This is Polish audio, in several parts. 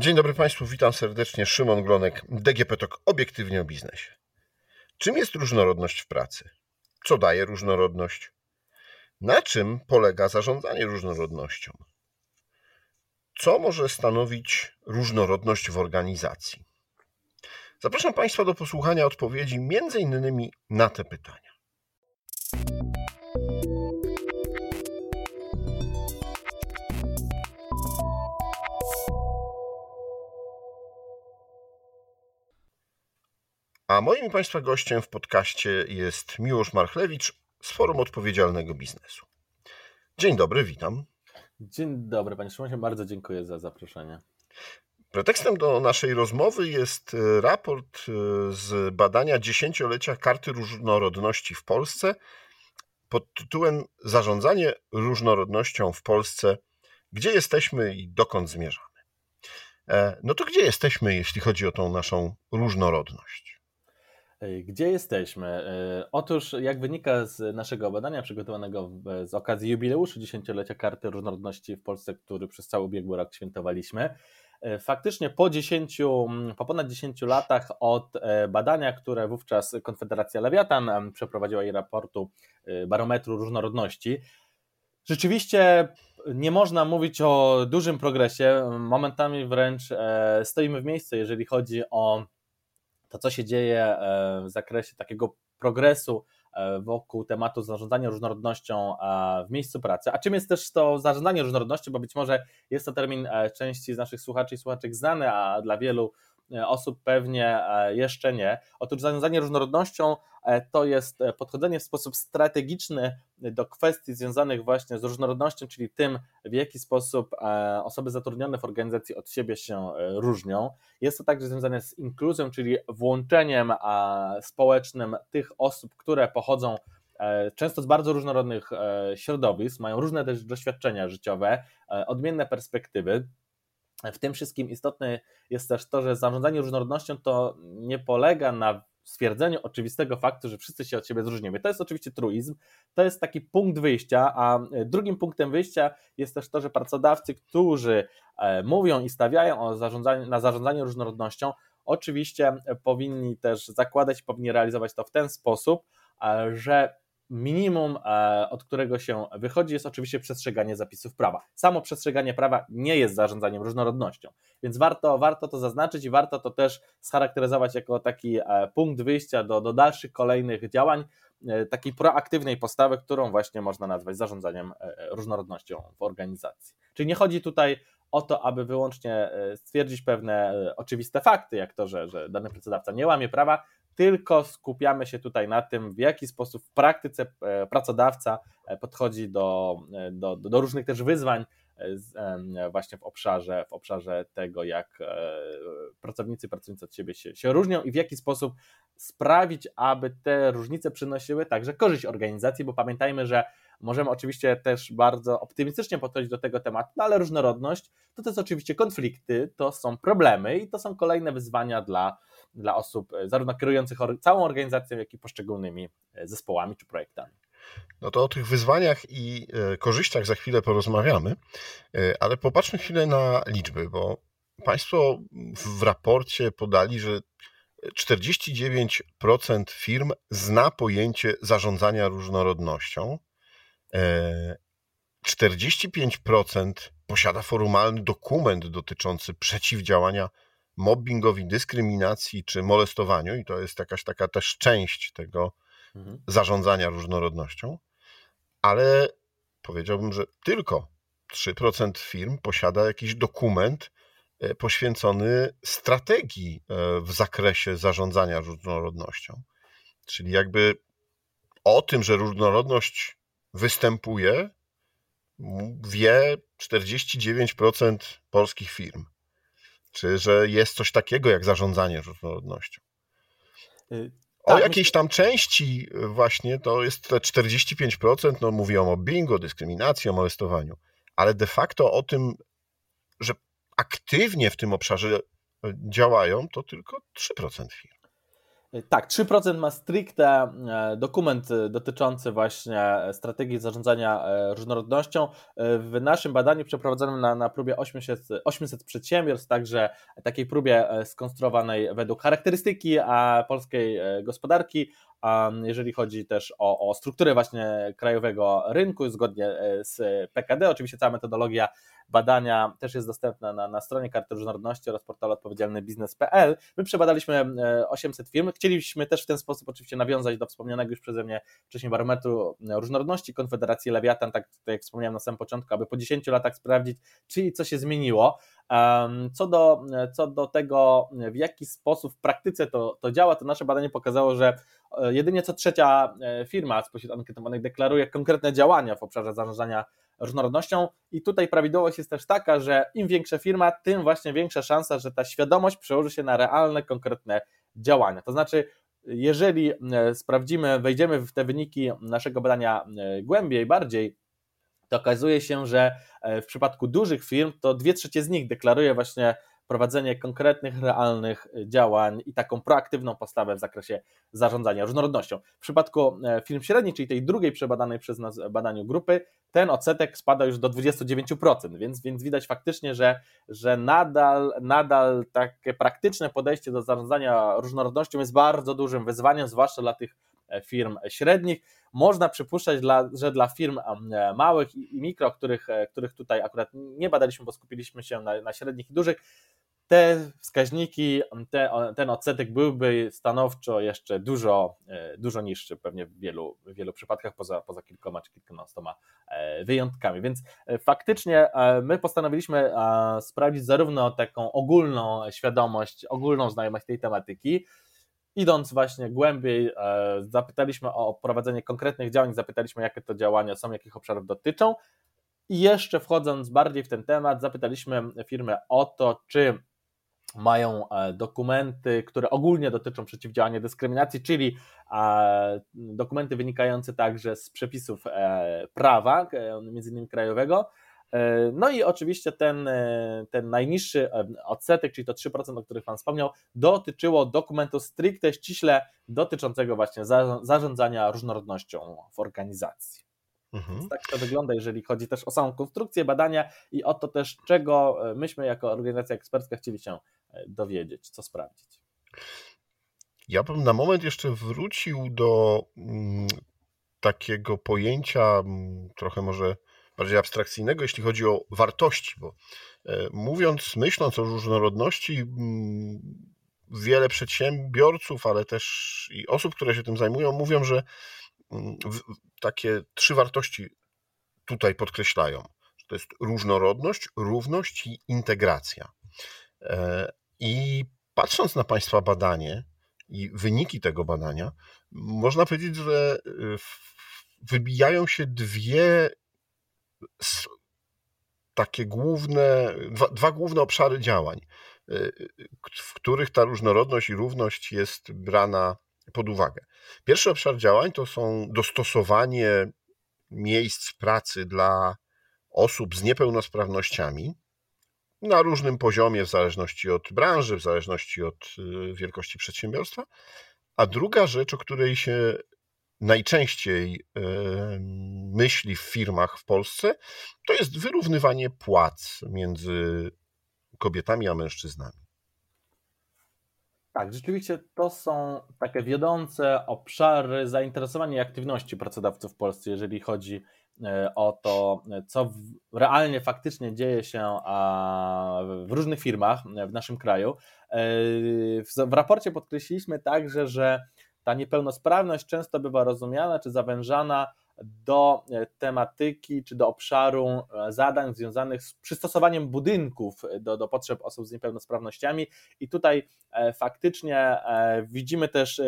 Dzień dobry Państwu, witam serdecznie. Szymon Glonek, DGP TOK, obiektywnie o biznesie. Czym jest różnorodność w pracy? Co daje różnorodność? Na czym polega zarządzanie różnorodnością? Co może stanowić różnorodność w organizacji? Zapraszam Państwa do posłuchania odpowiedzi m.in. na te pytania. A moim Państwa gościem w podcaście jest Miłosz Marchlewicz z Forum Odpowiedzialnego Biznesu. Dzień dobry, witam. Dzień dobry, Panie Szymonie, bardzo dziękuję za zaproszenie. Pretekstem do naszej rozmowy jest e, raport e, z badania dziesięciolecia Karty Różnorodności w Polsce pod tytułem Zarządzanie różnorodnością w Polsce. Gdzie jesteśmy i dokąd zmierzamy? E, no to gdzie jesteśmy, jeśli chodzi o tą naszą różnorodność? Gdzie jesteśmy? E, otóż, jak wynika z naszego badania przygotowanego z okazji jubileuszu dziesięciolecia Karty Różnorodności w Polsce, który przez cały ubiegły rok świętowaliśmy, e, faktycznie po 10, po ponad 10 latach od e, badania, które wówczas Konfederacja Lewiatan przeprowadziła i raportu Barometru Różnorodności, rzeczywiście nie można mówić o dużym progresie. Momentami wręcz stoimy w miejscu, jeżeli chodzi o to, co się dzieje e, w zakresie takiego progresu e, wokół tematu zarządzania różnorodnością w miejscu pracy. A czym jest też to zarządzanie różnorodnością, bo być może jest to termin e, części z naszych słuchaczy i słuchaczek znany, a dla wielu E, osób pewnie e, jeszcze nie. Otóż zarządzanie różnorodnością e, to jest podchodzenie w sposób strategiczny do kwestii związanych właśnie z różnorodnością, czyli tym, w jaki sposób osoby zatrudnione w organizacji od siebie się różnią. Jest to także związane z inkluzją, czyli włączeniem społecznym tych osób, które pochodzą często z bardzo różnorodnych środowisk, mają różne też doświadczenia życiowe, odmienne perspektywy. W tym wszystkim istotne jest też to, że zarządzanie różnorodnością to nie polega na stwierdzeniu oczywistego faktu, że wszyscy się od siebie zróżnimy. To jest oczywiście truizm, to jest taki punkt wyjścia, a drugim punktem wyjścia jest też to, że pracodawcy, którzy e, mówią i stawiają o zarządzanie, na zarządzanie różnorodnością, oczywiście powinni też zakładać, powinni realizować to w ten sposób, e, że minimum, e, od którego się wychodzi, jest oczywiście przestrzeganie zapisów prawa. Samo przestrzeganie prawa nie jest zarządzaniem różnorodnością, więc warto, warto to zaznaczyć i warto to też scharakteryzować jako taki e, punkt wyjścia do, do dalszych kolejnych działań, e, takiej proaktywnej postawy, którą właśnie można nazwać zarządzaniem różnorodnością w organizacji. Czyli nie chodzi tutaj o to, aby wyłącznie stwierdzić pewne oczywiste fakty, jak to, że, że dany pracodawca nie łamie prawa, tylko skupiamy się tutaj na tym, w jaki sposób w praktyce e, pracodawca e, podchodzi do, e, do, do różnych też wyzwań właśnie w obszarze, w obszarze tego, jak pracownicy pracownicy od siebie się, się różnią i w jaki sposób sprawić, aby te różnice przynosiły także korzyść organizacji, bo pamiętajmy, że możemy oczywiście też bardzo optymistycznie podchodzić do tego tematu, no ale różnorodność to, jest oczywiście konflikty, to są problemy i to są kolejne wyzwania dla dla osób e, zarówno kierujących całą organizacją, jak i poszczególnymi e, zespołami czy projektami. No to o tych wyzwaniach i e, korzyściach za chwilę porozmawiamy, ale popatrzmy chwilę na liczby, bo Państwo w raporcie podali, że 49% firm zna pojęcie zarządzania różnorodnością, 45% posiada formalny dokument dotyczący przeciwdziałania mobbingowi, dyskryminacji czy molestowaniu, i to jest jakaś taka też część tego mhm. zarządzania różnorodnością, ale powiedziałbym, że tylko 3% firm posiada jakiś dokument e, poświęcony strategii e, w zakresie zarządzania różnorodnością. Czyli jakby o tym, że różnorodność występuje, wie 49% polskich firm. Czy że jest coś takiego jak zarządzanie różnorodnością? Y, o tak, jakiejś tam części właśnie to jest te 45%, no mówią o bingo, dyskryminacji, o molestowaniu, ale de facto o tym, że aktywnie w tym obszarze y, działają, to tylko 3% firm. Tak, 3% ma stricte e, dokument dotyczący właśnie strategii zarządzania e, różnorodnością. E, w naszym badaniu przeprowadzonym na, na próbie 800, 800 przedsiębiorstw, także takiej próbie skonstruowanej według charakterystyki polskiej gospodarki, jeżeli chodzi też o, o strukturę właśnie krajowego rynku, zgodnie z PKD. Oczywiście cała metodologia badania też jest dostępna na, na stronie Karty Różnorodności oraz portalu odpowiedzialnybiznes.pl. My przebadaliśmy 800 e, firm. Chcieliśmy też w ten sposób oczywiście nawiązać do wspomnianego już przeze mnie wcześniej barometru różnorodności Konfederacji Lewiatan, tak, tak jak wspomniałem na samym początku, aby po 10 latach sprawdzić, czy co się zmieniło. Co do, co do tego, w jaki sposób w praktyce to, to działa, to nasze badanie pokazało, że e, jedynie co trzecia e, firma spośród ankietowanych deklaruje konkretne działania w obszarze zarządzania różnorodnością i tutaj prawidłowość jest też taka, że im większa firma, tym właśnie większa szansa, że ta świadomość przełoży się na realne, konkretne działania. To znaczy, jeżeli e, sprawdzimy, wejdziemy w te wyniki naszego badania głębiej, bardziej, to okazuje się, że w przypadku dużych firm to dwie trzecie z nich deklaruje właśnie prowadzenie konkretnych, realnych działań i taką proaktywną postawę w zakresie zarządzania różnorodnością. W przypadku e, firm średnich, czyli tej drugiej przebadanej przez nas badaniu grupy, ten odsetek spada już do 29%, więc, więc widać faktycznie, że, że nadal, nadal takie praktyczne podejście do zarządzania różnorodnością jest bardzo dużym wyzwaniem, zwłaszcza dla tych e, firm średnich. Można przypuszczać, dla, że dla firm e, małych i mikro, których, których tutaj akurat nie badaliśmy, bo skupiliśmy się na, na średnich i dużych, te wskaźniki, te, ten odsetek byłby stanowczo jeszcze dużo, e, dużo niższy, pewnie w wielu, w wielu przypadkach, poza, poza kilkoma czy kilkunastoma e, wyjątkami. Więc e, faktycznie my postanowiliśmy sprawdzić zarówno taką ogólną świadomość, ogólną znajomość tej tematyki, idąc właśnie głębiej, zapytaliśmy o prowadzenie konkretnych działań, zapytaliśmy, jakie to działania są, jakich obszarów dotyczą. I jeszcze wchodząc bardziej w ten temat, zapytaliśmy firmę o to, czy mają e, dokumenty, które ogólnie dotyczą przeciwdziałania dyskryminacji, czyli e, dokumenty wynikające także z przepisów e, prawa, między innymi krajowego. No i oczywiście ten, ten najniższy odsetek, czyli to 3%, o których Pan wspomniał, dotyczyło dokumentu stricte, ściśle dotyczącego właśnie zarządzania różnorodnością w organizacji. Mhm. Tak to wygląda, jeżeli chodzi też o samą konstrukcję badania i o to też, czego myśmy jako organizacja ekspercka chcieli się dowiedzieć, co sprawdzić. Ja bym na moment jeszcze wrócił do mm, takiego pojęcia mm, trochę może bardziej abstrakcyjnego, jeśli chodzi o wartości, bo e, mówiąc, myśląc o różnorodności, mm, wiele przedsiębiorców, ale też i osób, które się tym zajmują, mówią, że takie trzy wartości tutaj podkreślają. To jest różnorodność, równość i integracja. I patrząc na Państwa badanie i wyniki tego badania, można powiedzieć, że y, wybijają się dwie takie główne, dwa, dwa główne obszary działań, y, w których ta różnorodność i równość jest brana pod uwagę. Pierwszy obszar działań to są dostosowanie miejsc pracy dla osób z niepełnosprawnościami, na różnym poziomie, w zależności od branży, w zależności od y, wielkości przedsiębiorstwa. A druga rzecz, o której się najczęściej myśli w firmach w Polsce, to jest wyrównywanie płac między kobietami a mężczyznami. Tak, rzeczywiście to są takie wiodące obszary zainteresowania i aktywności pracodawców w Polsce, jeżeli chodzi E, o to, co realnie, faktycznie dzieje się w różnych firmach w naszym kraju. E, w raporcie podkreśliliśmy także, że ta niepełnosprawność często bywa rozumiana czy zawężana do e, tematyki czy do obszaru e, zadań związanych z przystosowaniem budynków do, do potrzeb osób z niepełnosprawnościami. I tutaj e, faktycznie widzimy też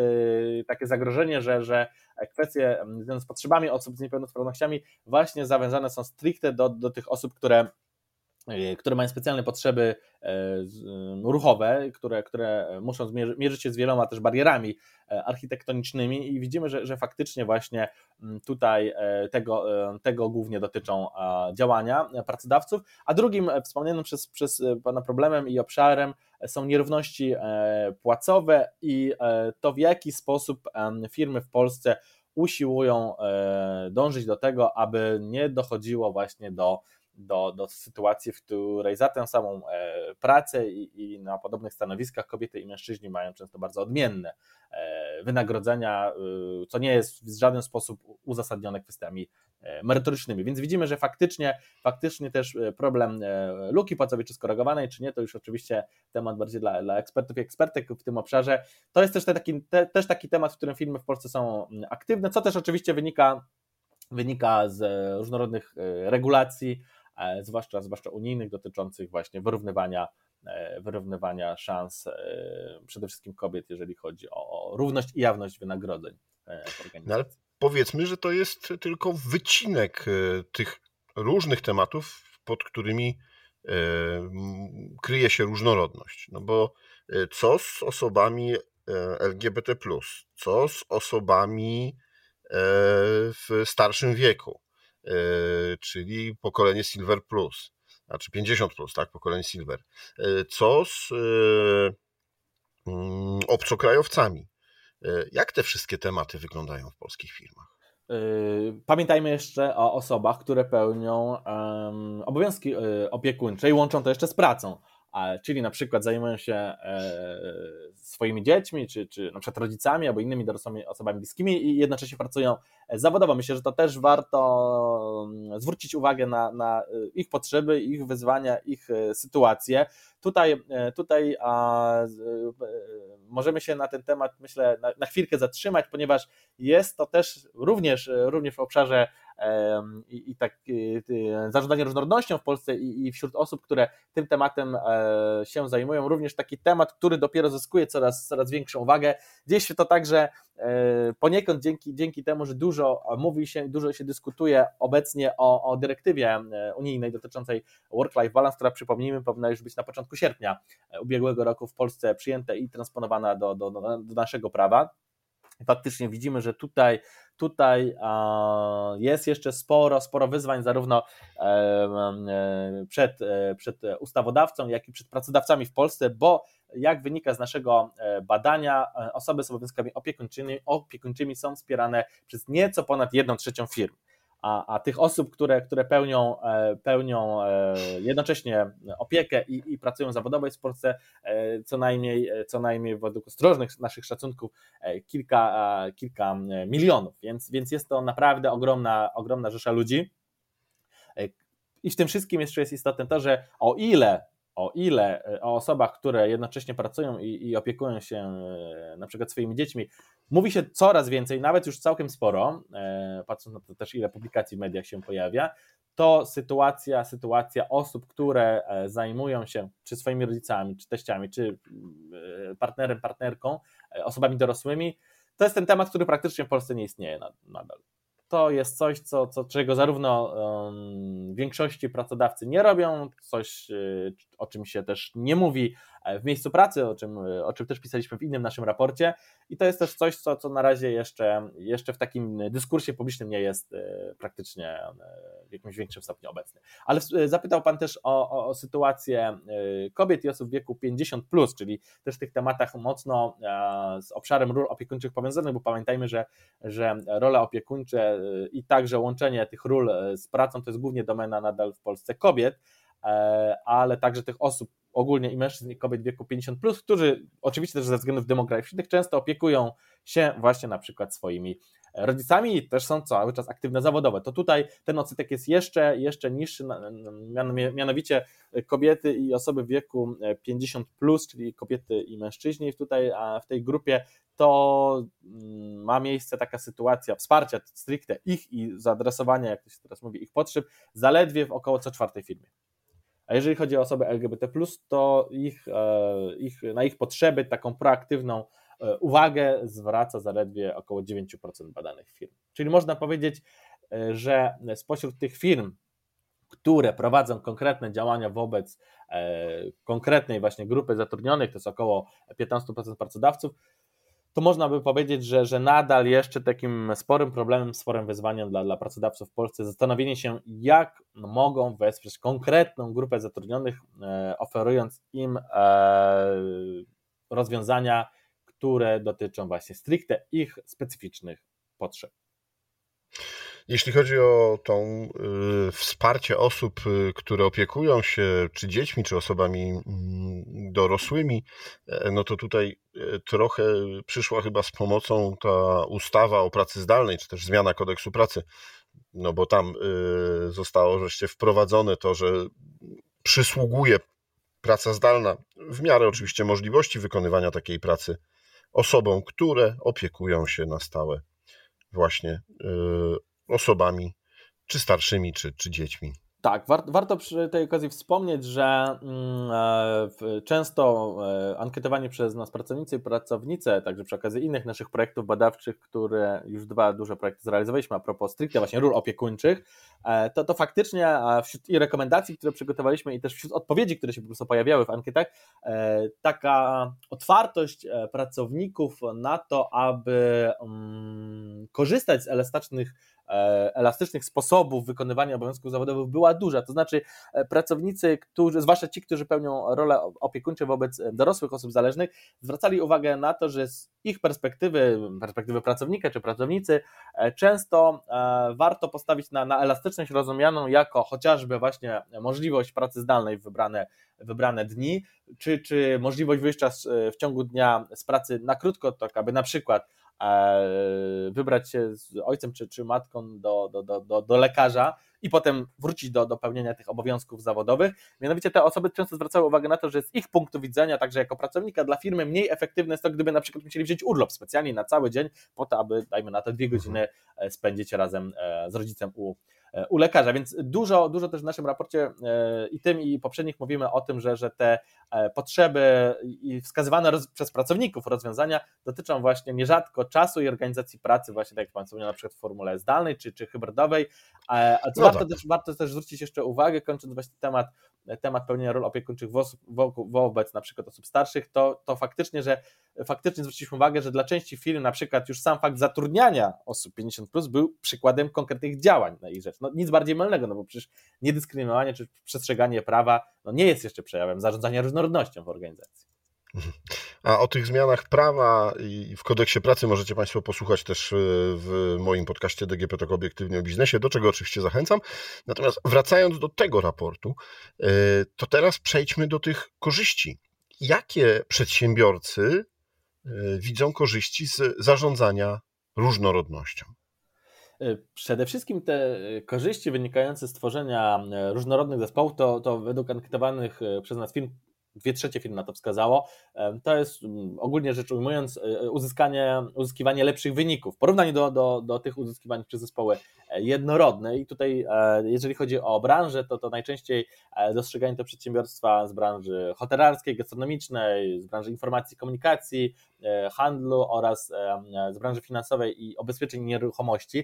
takie zagrożenie, że, że kwestie związane z potrzebami osób z niepełnosprawnościami właśnie zawężane są stricte do, do tych osób, które które mają specjalne potrzeby ruchowe, które, które muszą mierzyć się z wieloma też barierami E, architektonicznymi i widzimy, że, że faktycznie właśnie tutaj e, tego, e, tego głównie dotyczą działania pracodawców, a drugim wspomnianym przez, przez Pana problemem i obszarem są nierówności płacowe i to w jaki sposób firmy w Polsce usiłują dążyć do tego, aby nie dochodziło właśnie do do, do sytuacji, w której za tę samą e, pracę i, i, na podobnych stanowiskach kobiety i mężczyźni mają często bardzo odmienne e, wynagrodzenia, e, co nie jest w żaden sposób uzasadnione kwestiami merytorycznymi. Więc widzimy, że faktycznie, faktycznie też problem luki płacowej, czy skorygowanej, czy nie, to już oczywiście temat bardziej dla, dla ekspertów i ekspertek w tym obszarze. To jest też taki, te, też taki temat, w którym firmy w Polsce są aktywne, co też oczywiście wynika wynika z różnorodnych regulacji, zwłaszcza, zwłaszcza unijnych, dotyczących właśnie wyrównywania, e, wyrównywania szans e, przede wszystkim kobiet, jeżeli chodzi o równość i jawność wynagrodzeń w organizacji. No powiedzmy, że to jest tylko wycinek tych różnych tematów, pod którymi kryje się różnorodność. No bo co z osobami LGBT, co z osobami w starszym wieku? E, czyli pokolenie Silver Plus, znaczy 50 plus, tak, pokolenie Silver. E, co z e, mm, obcokrajowcami? Jak te wszystkie tematy wyglądają w polskich firmach? Pamiętajmy jeszcze o osobach, które pełnią obowiązki opiekuńcze i łączą to jeszcze z pracą czyli na przykład zajmują się e, swoimi dziećmi, czy, czy na przykład rodzicami, albo innymi dorosłymi osobami bliskimi i jednocześnie pracują zawodowo. Myślę, że to też warto mm, zwrócić uwagę na, na e, ich potrzeby, ich wyzwania, ich e, sytuacje. Tutaj, tutaj a, możemy się na ten temat, myślę, na, na chwilkę zatrzymać, ponieważ jest to też również, również w obszarze i, tak zarządzanie różnorodnością w Polsce i, i wśród osób, które tym tematem e, się zajmują, również taki temat, który dopiero zyskuje coraz, coraz większą uwagę. Dzieje się to także poniekąd dzięki, dzięki temu, że dużo mówi się, dużo się dyskutuje obecnie o, o dyrektywie e, unijnej dotyczącej work-life balance, która przypomnijmy powinna już być na początku sierpnia e, ubiegłego roku w Polsce przyjęta i transponowana do, do, do naszego prawa. Faktycznie widzimy, że tutaj Tutaj jest jeszcze sporo, sporo wyzwań, zarówno e, przed, e, przed ustawodawcą, jak i przed pracodawcami w Polsce, bo jak wynika z naszego e, badania, osoby z obowiązkami opiekuńczymi, opiekuńczymi są wspierane przez nieco ponad jedną trzecią firm a, a tych osób, które, które pełnią, e, pełnią e, jednocześnie opiekę i, i pracują zawodowo jest w Polsce e, co najmniej, co najmniej według ostrożnych naszych szacunków kilka, kilka milionów, więc, więc jest to naprawdę ogromna, ogromna rzesza ludzi. I w tym wszystkim jeszcze jest istotne to, że o ile o ile e, o osobach, które jednocześnie pracują i, i, opiekują się e, na przykład swoimi dziećmi, mówi się coraz więcej, nawet już całkiem sporo, e, patrząc na to też ile publikacji w mediach się pojawia, to sytuacja, sytuacja osób, które zajmują się czy swoimi rodzicami, czy teściami, czy partnerem, partnerką, osobami dorosłymi, to jest ten temat, który praktycznie w Polsce nie istnieje nadal to jest coś, co, co, czego zarówno um, większości pracodawcy nie robią, coś, y, o czym się też nie mówi e, w miejscu pracy, o czym, o czym też pisaliśmy w innym naszym raporcie. I to jest też coś, co, co na razie jeszcze, jeszcze w takim dyskursie publicznym nie jest e, praktycznie e, jakimś większym stopniu obecny. Ale zapytał Pan też o, o, o sytuację kobiet i osób w wieku 50, plus, czyli też w tych tematach mocno z obszarem ról opiekuńczych powiązanych, bo pamiętajmy, że, że role opiekuńcze i także łączenie tych ról z pracą to jest głównie domena nadal w Polsce kobiet. E, ale także tych osób ogólnie i mężczyzn i kobiet w wieku 50+, plus, którzy oczywiście też ze względów demograficznych często opiekują się właśnie na przykład swoimi rodzicami też są cały czas aktywne zawodowe. To tutaj ten odsetek jest jeszcze, jeszcze niższy, mianowicie kobiety i osoby w wieku 50+, plus, czyli kobiety i mężczyźni tutaj a w tej grupie to mm, ma miejsce taka sytuacja wsparcia stricte ich i zaadresowania, jak to się teraz mówi, ich potrzeb zaledwie w około co czwartej firmie. A jeżeli chodzi o osoby LGBT, to ich, e, ich, na ich potrzeby, taką proaktywną e, uwagę zwraca zaledwie około 9% badanych firm. Czyli można powiedzieć, e, że spośród tych firm, które prowadzą konkretne działania wobec konkretnej właśnie grupy zatrudnionych, to jest około 15% pracodawców, to można by powiedzieć, że, że nadal jeszcze takim sporym problemem, sporym wyzwaniem dla, dla pracodawców w Polsce zastanowienie się, jak mogą wesprzeć konkretną grupę zatrudnionych, e, oferując im e, rozwiązania, które dotyczą właśnie stricte ich specyficznych potrzeb. Jeśli chodzi o tą y, wsparcie osób, y, które opiekują się czy dziećmi, czy osobami y, dorosłymi, e, no to tutaj e, trochę przyszła chyba z pomocą ta ustawa o pracy zdalnej, czy też zmiana kodeksu pracy. No bo tam y, zostało wreszcie wprowadzone to, że przysługuje praca zdalna w miarę oczywiście możliwości wykonywania takiej pracy osobom, które opiekują się na stałe właśnie y, osobami, czy starszymi, czy, czy dziećmi. Tak, war, warto przy tej okazji wspomnieć, że mm, e, często e, ankietowanie przez nas pracownicy i pracownice, także przy okazji innych naszych projektów badawczych, które już dwa duże projekty zrealizowaliśmy a propos stricte właśnie ról opiekuńczych, e, to, to faktycznie wśród i rekomendacji, które przygotowaliśmy i też wśród odpowiedzi, które się po prostu pojawiały w ankietach, taka otwartość pracowników na to, aby mm, korzystać z elastycznych elastycznych sposobów wykonywania obowiązków zawodowych była duża. To znaczy, e, pracownicy, którzy, zwłaszcza ci, którzy pełnią rolę opiekuńcze wobec dorosłych osób zależnych, zwracali uwagę na to, że z ich perspektywy, perspektywy pracownika czy pracownicy, e, często warto postawić na, na elastyczność rozumianą jako chociażby właśnie możliwość pracy zdalnej w wybrane, wybrane dni, czy, czy możliwość wyjścia w ciągu dnia z pracy na krótko, tak aby na przykład E, wybrać się z ojcem czy, czy matką do, do, do, do, do lekarza i potem wrócić do, do pełnienia tych obowiązków zawodowych. Mianowicie te osoby często zwracały uwagę na to, że z ich punktu widzenia, także jako pracownika dla firmy, mniej efektywne jest to, gdyby na przykład musieli wziąć urlop specjalnie na cały dzień, po to, aby, dajmy na to, dwie godziny e, spędzić razem e, z rodzicem u, u lekarza. Więc dużo, dużo też w naszym raporcie i tym, i poprzednich mówimy o tym, że, że te E, potrzeby i wskazywane roz, przez pracowników rozwiązania dotyczą właśnie nierzadko czasu i organizacji pracy, właśnie tak jak Pan wspomniał, na przykład w formule zdalnej czy, czy hybrydowej. A co no warto, tak. też, warto też zwrócić jeszcze uwagę, kończąc właśnie temat, temat pełnienia ról opiekuńczych wo, wobec na przykład osób starszych, to, to faktycznie, że faktycznie zwróciliśmy uwagę, że dla części firm na przykład już sam fakt zatrudniania osób 50 plus był przykładem konkretnych działań na ich rzecz. No, nic bardziej mylnego, no bo przecież niedyskryminowanie czy przestrzeganie prawa no, nie jest jeszcze przejawem zarządzania różnorodnością w organizacji. A o tych zmianach prawa i w kodeksie pracy możecie Państwo posłuchać też e, w moim podcaście DGP Tok Obiektywnie o biznesie, do czego oczywiście zachęcam. Natomiast wracając do tego raportu, e, to teraz przejdźmy do tych korzyści. Jakie przedsiębiorcy e, widzą korzyści z zarządzania różnorodnością? Przede wszystkim te korzyści wynikające z tworzenia różnorodnych zespołów to, to według ankietowanych przez nas firm dwie trzecie firm na to wskazało, to jest ogólnie rzecz ujmując e, uzyskanie, uzyskiwanie lepszych wyników. W porównaniu do, do, do tych uzyskiwanych przez zespoły e, jednorodne. I tutaj e, jeżeli chodzi o branżę, to, to najczęściej dostrzegają to przedsiębiorstwa z branży hotelarskiej, gastronomicznej, z branży informacji, komunikacji, handlu oraz z branży finansowej i ubezpieczeń nieruchomości.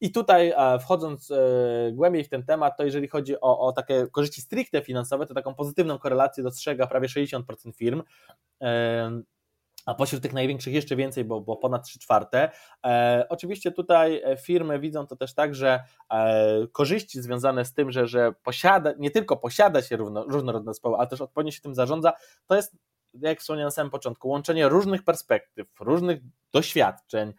I tutaj e, wchodząc e, głębiej w ten temat, to jeżeli chodzi o, o takie korzyści stricte finansowe, to taką pozytywną korelację dostrzega prawie 60% firm a pośród tych największych jeszcze więcej, bo, bo ponad 3 czwarte. E, oczywiście tutaj firmy widzą to też tak, że e, korzyści związane z tym, że, że posiada, nie tylko posiada się równo, różnorodne zespoły, ale też odpowiednio się tym zarządza, to jest, jak wspomniałem na samym początku, łączenie różnych perspektyw, różnych doświadczeń,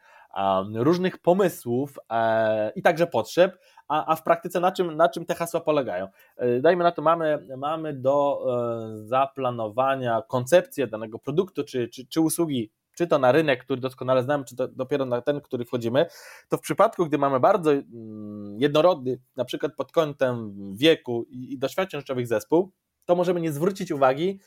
różnych pomysłów e, i także potrzeb, a, a w praktyce na czym, na czym te hasła polegają? E, dajmy na to, mamy, mamy do e, zaplanowania koncepcję danego produktu czy, czy, czy usługi czy to na rynek, który doskonale znamy, czy to dopiero na ten, który wchodzimy, to w przypadku, gdy mamy bardzo mm, jednorodny, na przykład pod kątem wieku i doświadczeń życiowych zespół, to możemy nie zwrócić uwagi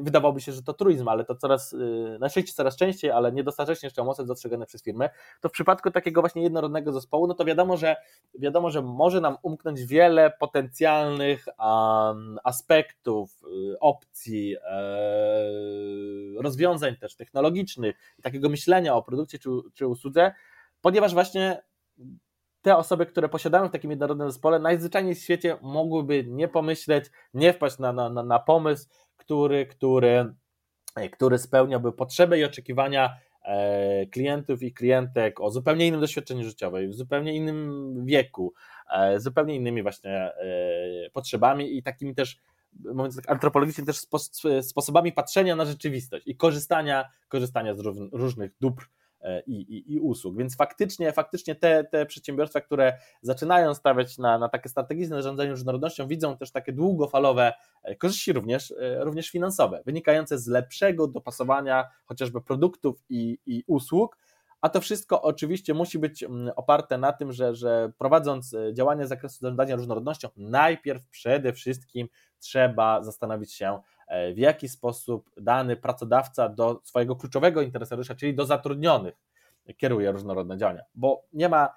wydawałoby się, że to truizm, ale to coraz, e, na szczęście coraz częściej, ale niedostatecznie mocno dostrzegane przez firmy, to w przypadku takiego właśnie jednorodnego zespołu, no to wiadomo, że wiadomo, że może nam umknąć wiele potencjalnych um, aspektów, e, opcji, e, rozwiązań też technologicznych, takiego myślenia o produkcie czy, czy usłudze, ponieważ właśnie te osoby, które posiadają w takim jednorodnym zespole, najzwyczajniej w świecie mogłyby nie pomyśleć, nie wpaść na, na, na pomysł, który, który, który spełniałby potrzeby i oczekiwania e, klientów i klientek o zupełnie innym doświadczeniu życiowym, w zupełnie innym wieku, e, zupełnie innymi właśnie potrzebami i takimi też mówiąc tak antropologicznie, też sposobami patrzenia na rzeczywistość i korzystania, korzystania z różnych dóbr E, i, i, i, usług. Więc faktycznie, faktycznie te, te przedsiębiorstwa, które zaczynają stawiać na, na takie strategiczne zarządzanie różnorodnością, widzą też takie długofalowe e, korzyści również, e, również finansowe, wynikające z lepszego dopasowania chociażby produktów i, i usług. A to wszystko oczywiście musi być mm, oparte na tym, że, że prowadząc działania z zakresu zarządzania różnorodnością, najpierw przede wszystkim trzeba zastanowić się, E, w jaki sposób dany pracodawca do swojego kluczowego interesariusza, czyli do zatrudnionych, kieruje różnorodne działania. Bo nie ma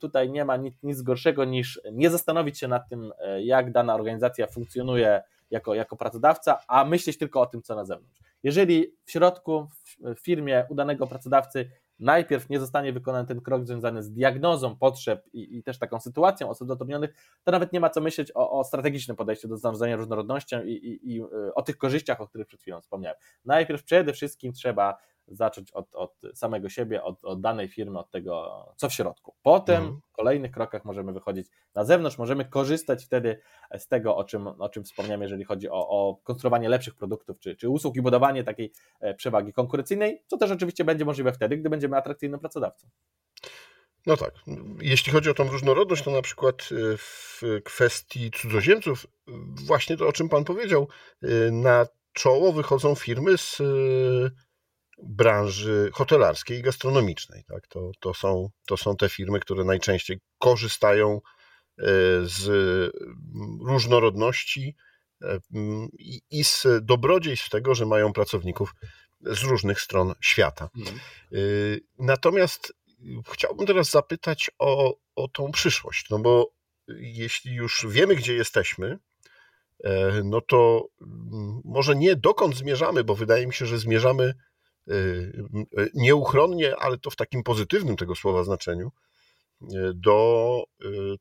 tutaj nie ma nic, nic gorszego niż nie zastanowić się nad tym, e, jak dana organizacja funkcjonuje jako, jako pracodawca, a myśleć tylko o tym, co na zewnątrz. Jeżeli w środku, w firmie udanego pracodawcy najpierw nie zostanie wykonany ten krok związany z diagnozą potrzeb i, i też taką sytuacją osób zatrudnionych, to nawet nie ma co myśleć o, o strategicznym podejściu do zarządzania różnorodnością i, i, i y, o tych korzyściach, o których przed chwilą wspomniałem. Najpierw przede wszystkim trzeba zacząć od, od samego siebie, od, od, danej firmy, od tego, co w środku. Potem mhm. w kolejnych krokach możemy wychodzić na zewnątrz, możemy korzystać wtedy z tego, o czym, o czym wspomniałem, jeżeli chodzi o, o konstruowanie lepszych produktów czy, czy usług i budowanie takiej e, przewagi konkurencyjnej, co też oczywiście będzie możliwe wtedy, gdy będziemy atrakcyjnym pracodawcą. No tak. Jeśli chodzi o tą różnorodność, to na przykład e, w kwestii cudzoziemców, właśnie to, o czym Pan powiedział, e, na czoło wychodzą firmy z branży hotelarskiej i gastronomicznej. Tak? To, to, są, to są te firmy, które najczęściej korzystają e, z mm, różnorodności e, mm, i, z dobrodziejstw tego, że mają pracowników z różnych stron świata. Mhm. E, natomiast chciałbym teraz zapytać o, o tą przyszłość, no bo jeśli już wiemy, gdzie jesteśmy, no to mm, może nie dokąd zmierzamy, bo wydaje mi się, że zmierzamy nieuchronnie, ale to w takim pozytywnym tego słowa znaczeniu, y, do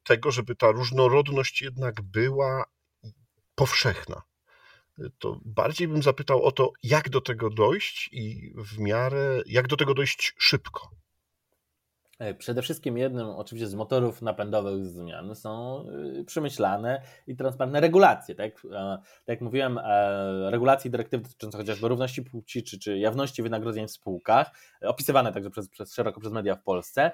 tego, żeby ta różnorodność jednak była powszechna. To bardziej bym zapytał o to, jak do tego dojść i w miarę, jak do tego dojść szybko. E, przede wszystkim jednym oczywiście z motorów napędowych zmian są y, przemyślane i transparentne regulacje. Tak, e, tak jak mówiłem, e, regulacje i dyrektywy dotyczące chociażby równości płci czy, czy jawności wynagrodzeń w spółkach, opisywane także przez, przez szeroko przez media w Polsce,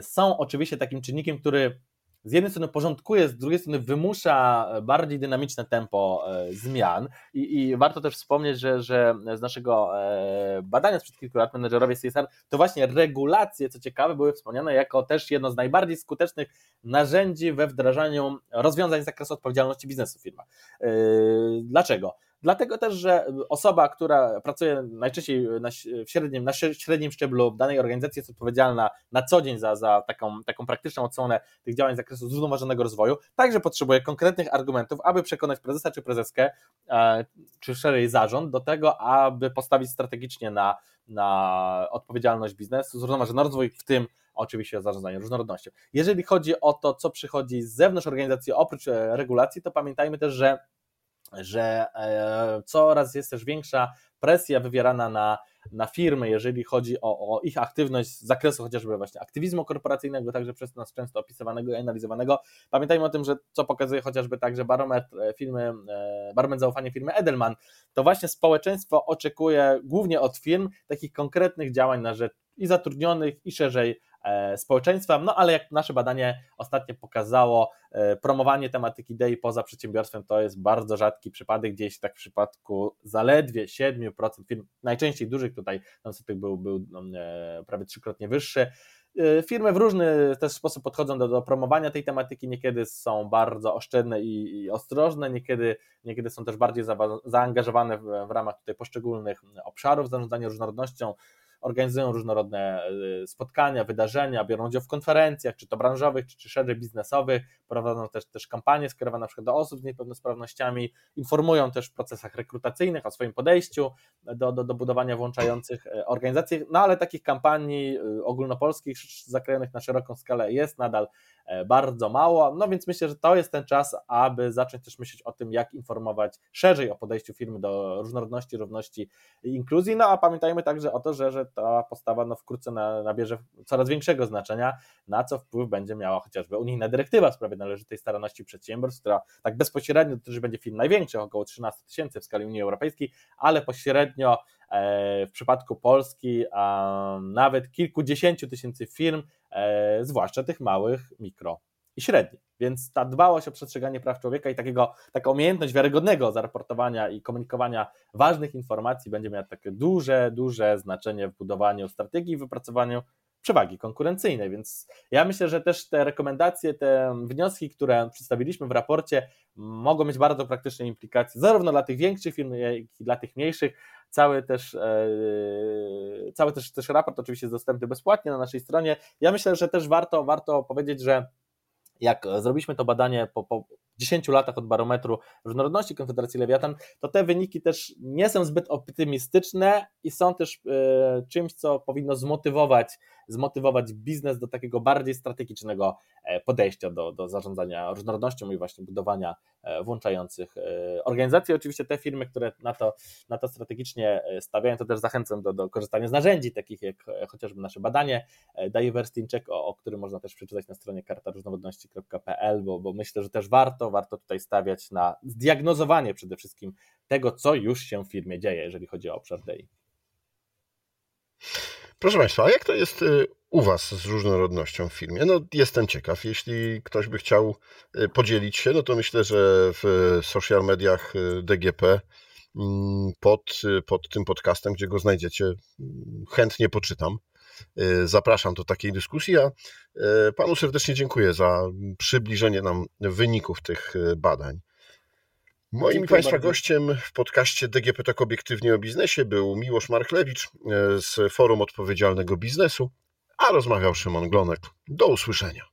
są oczywiście takim czynnikiem, który z jednej strony porządkuje, z drugiej strony wymusza bardziej dynamiczne tempo e, zmian i, i warto też wspomnieć, że, że z naszego e, badania sprzed kilku lat menedżerowie CSR to właśnie regulacje, co ciekawe, były wspomniane jako też jedno z najbardziej skutecznych narzędzi we wdrażaniu rozwiązań z zakresu odpowiedzialności biznesu. E, dlaczego? Dlatego też, że osoba, która pracuje najczęściej na, średnim, na średnim szczeblu danej organizacji, jest odpowiedzialna na co dzień za, za taką, taką praktyczną odsłonę tych działań z zakresu zrównoważonego rozwoju, także potrzebuje konkretnych argumentów, aby przekonać prezesa czy prezeskę, e, czy szerzej zarząd do tego, aby postawić strategicznie na, na odpowiedzialność biznesu, zrównoważony rozwój, w tym oczywiście zarządzanie różnorodnością. Jeżeli chodzi o to, co przychodzi z zewnątrz organizacji oprócz e, regulacji, to pamiętajmy też, że że e, coraz jest też większa presja wywierana na, na firmy, jeżeli chodzi o, o, ich aktywność z zakresu chociażby właśnie aktywizmu korporacyjnego, także przez nas często opisywanego i analizowanego. Pamiętajmy o tym, że co pokazuje chociażby także barometr e, firmy, e, barometr zaufania firmy Edelman, to właśnie społeczeństwo oczekuje głównie od firm takich konkretnych działań na rzecz i zatrudnionych, i szerzej E, społeczeństwa. No ale jak nasze badanie ostatnio pokazało, e, promowanie tematyki DEI poza przedsiębiorstwem to jest bardzo rzadki przypadek, gdzieś tak w przypadku zaledwie 7% firm, najczęściej dużych, tutaj ten odsetek był, był no, e, prawie trzykrotnie wyższy. Firmy w różny też sposób podchodzą do, do promowania tej tematyki, niekiedy są bardzo oszczędne i, i ostrożne, niekiedy, niekiedy są też bardziej za, zaangażowane w, w ramach tutaj poszczególnych obszarów zarządzania różnorodnością, organizują różnorodne y, spotkania, wydarzenia, biorą udział w konferencjach, czy to branżowych, czy, czy szerzej biznesowych, prowadzą też, też kampanie skierowane na przykład do osób z niepełnosprawnościami, informują też w procesach rekrutacyjnych o swoim podejściu do, do, do budowania włączających organizacji, no ale takich kampanii ogólnopolskich zakrojonych na szeroką skalę jest nadal bardzo mało, no więc myślę, że to jest ten czas, aby zacząć też myśleć o tym, jak informować szerzej o podejściu firmy do różnorodności, równości i inkluzji, no a pamiętajmy także o to, że, że ta postawa no, wkrótce na, nabierze coraz większego znaczenia, na co wpływ będzie miała chociażby unijna dyrektywa w sprawie należytej staranności przedsiębiorstw, która tak bezpośrednio dotyczy będzie firm największych, około 13 tysięcy w skali Unii Europejskiej, ale pośrednio e, w przypadku Polski nawet kilkudziesięciu tysięcy firm, e, zwłaszcza tych małych, mikro i średnich. Więc ta dbałość o przestrzeganie praw człowieka i takiego, taka umiejętność wiarygodnego zaraportowania i komunikowania ważnych informacji będzie miała takie duże, duże znaczenie w budowaniu strategii i wypracowaniu przewagi konkurencyjnej. Więc ja myślę, że też te rekomendacje, te wnioski, które przedstawiliśmy w raporcie, mogą mieć bardzo praktyczne implikacje, zarówno dla tych większych firm, jak i dla tych mniejszych. Cały też, e, cały też, też raport oczywiście jest dostępny bezpłatnie na naszej stronie. Ja myślę, że też warto, warto powiedzieć, że jak zrobiliśmy to badanie po, po 10 latach od barometru różnorodności Konfederacji Lewiatan, to te wyniki też nie są zbyt optymistyczne i są też e, czymś, co powinno zmotywować, zmotywować biznes do takiego bardziej strategicznego e, podejścia do, do zarządzania różnorodnością i właśnie budowania e, włączających organizacji. Oczywiście te firmy, które na to, na to strategicznie stawiają, to też zachęcam do, do korzystania z narzędzi, takich jak chociażby nasze badanie Diversity Check, o, o którym można też przeczytać na stronie kartaróżnorodności.pl, bo, bo myślę, że też warto warto, tutaj stawiać na zdiagnozowanie przede wszystkim tego, co już się w firmie dzieje, jeżeli chodzi o obszar DI. Proszę Państwa, a jak to jest y, u Was z różnorodnością w firmie? No, jestem ciekaw. Jeśli ktoś by chciał y, podzielić się, no to myślę, że w social mediach y, DGP mm, pod, pod tym podcastem, gdzie go znajdziecie, mm, chętnie poczytam. Y, zapraszam do takiej dyskusji, a y, panu serdecznie dziękuję za przybliżenie nam wyników tych y, badań. Moim Dziękuję Państwa bardzo. gościem w podcaście DGP Tak Obiektywnie o Biznesie był Miłosz Marchlewicz z Forum Odpowiedzialnego Biznesu, a rozmawiał Szymon Glonek. Do usłyszenia.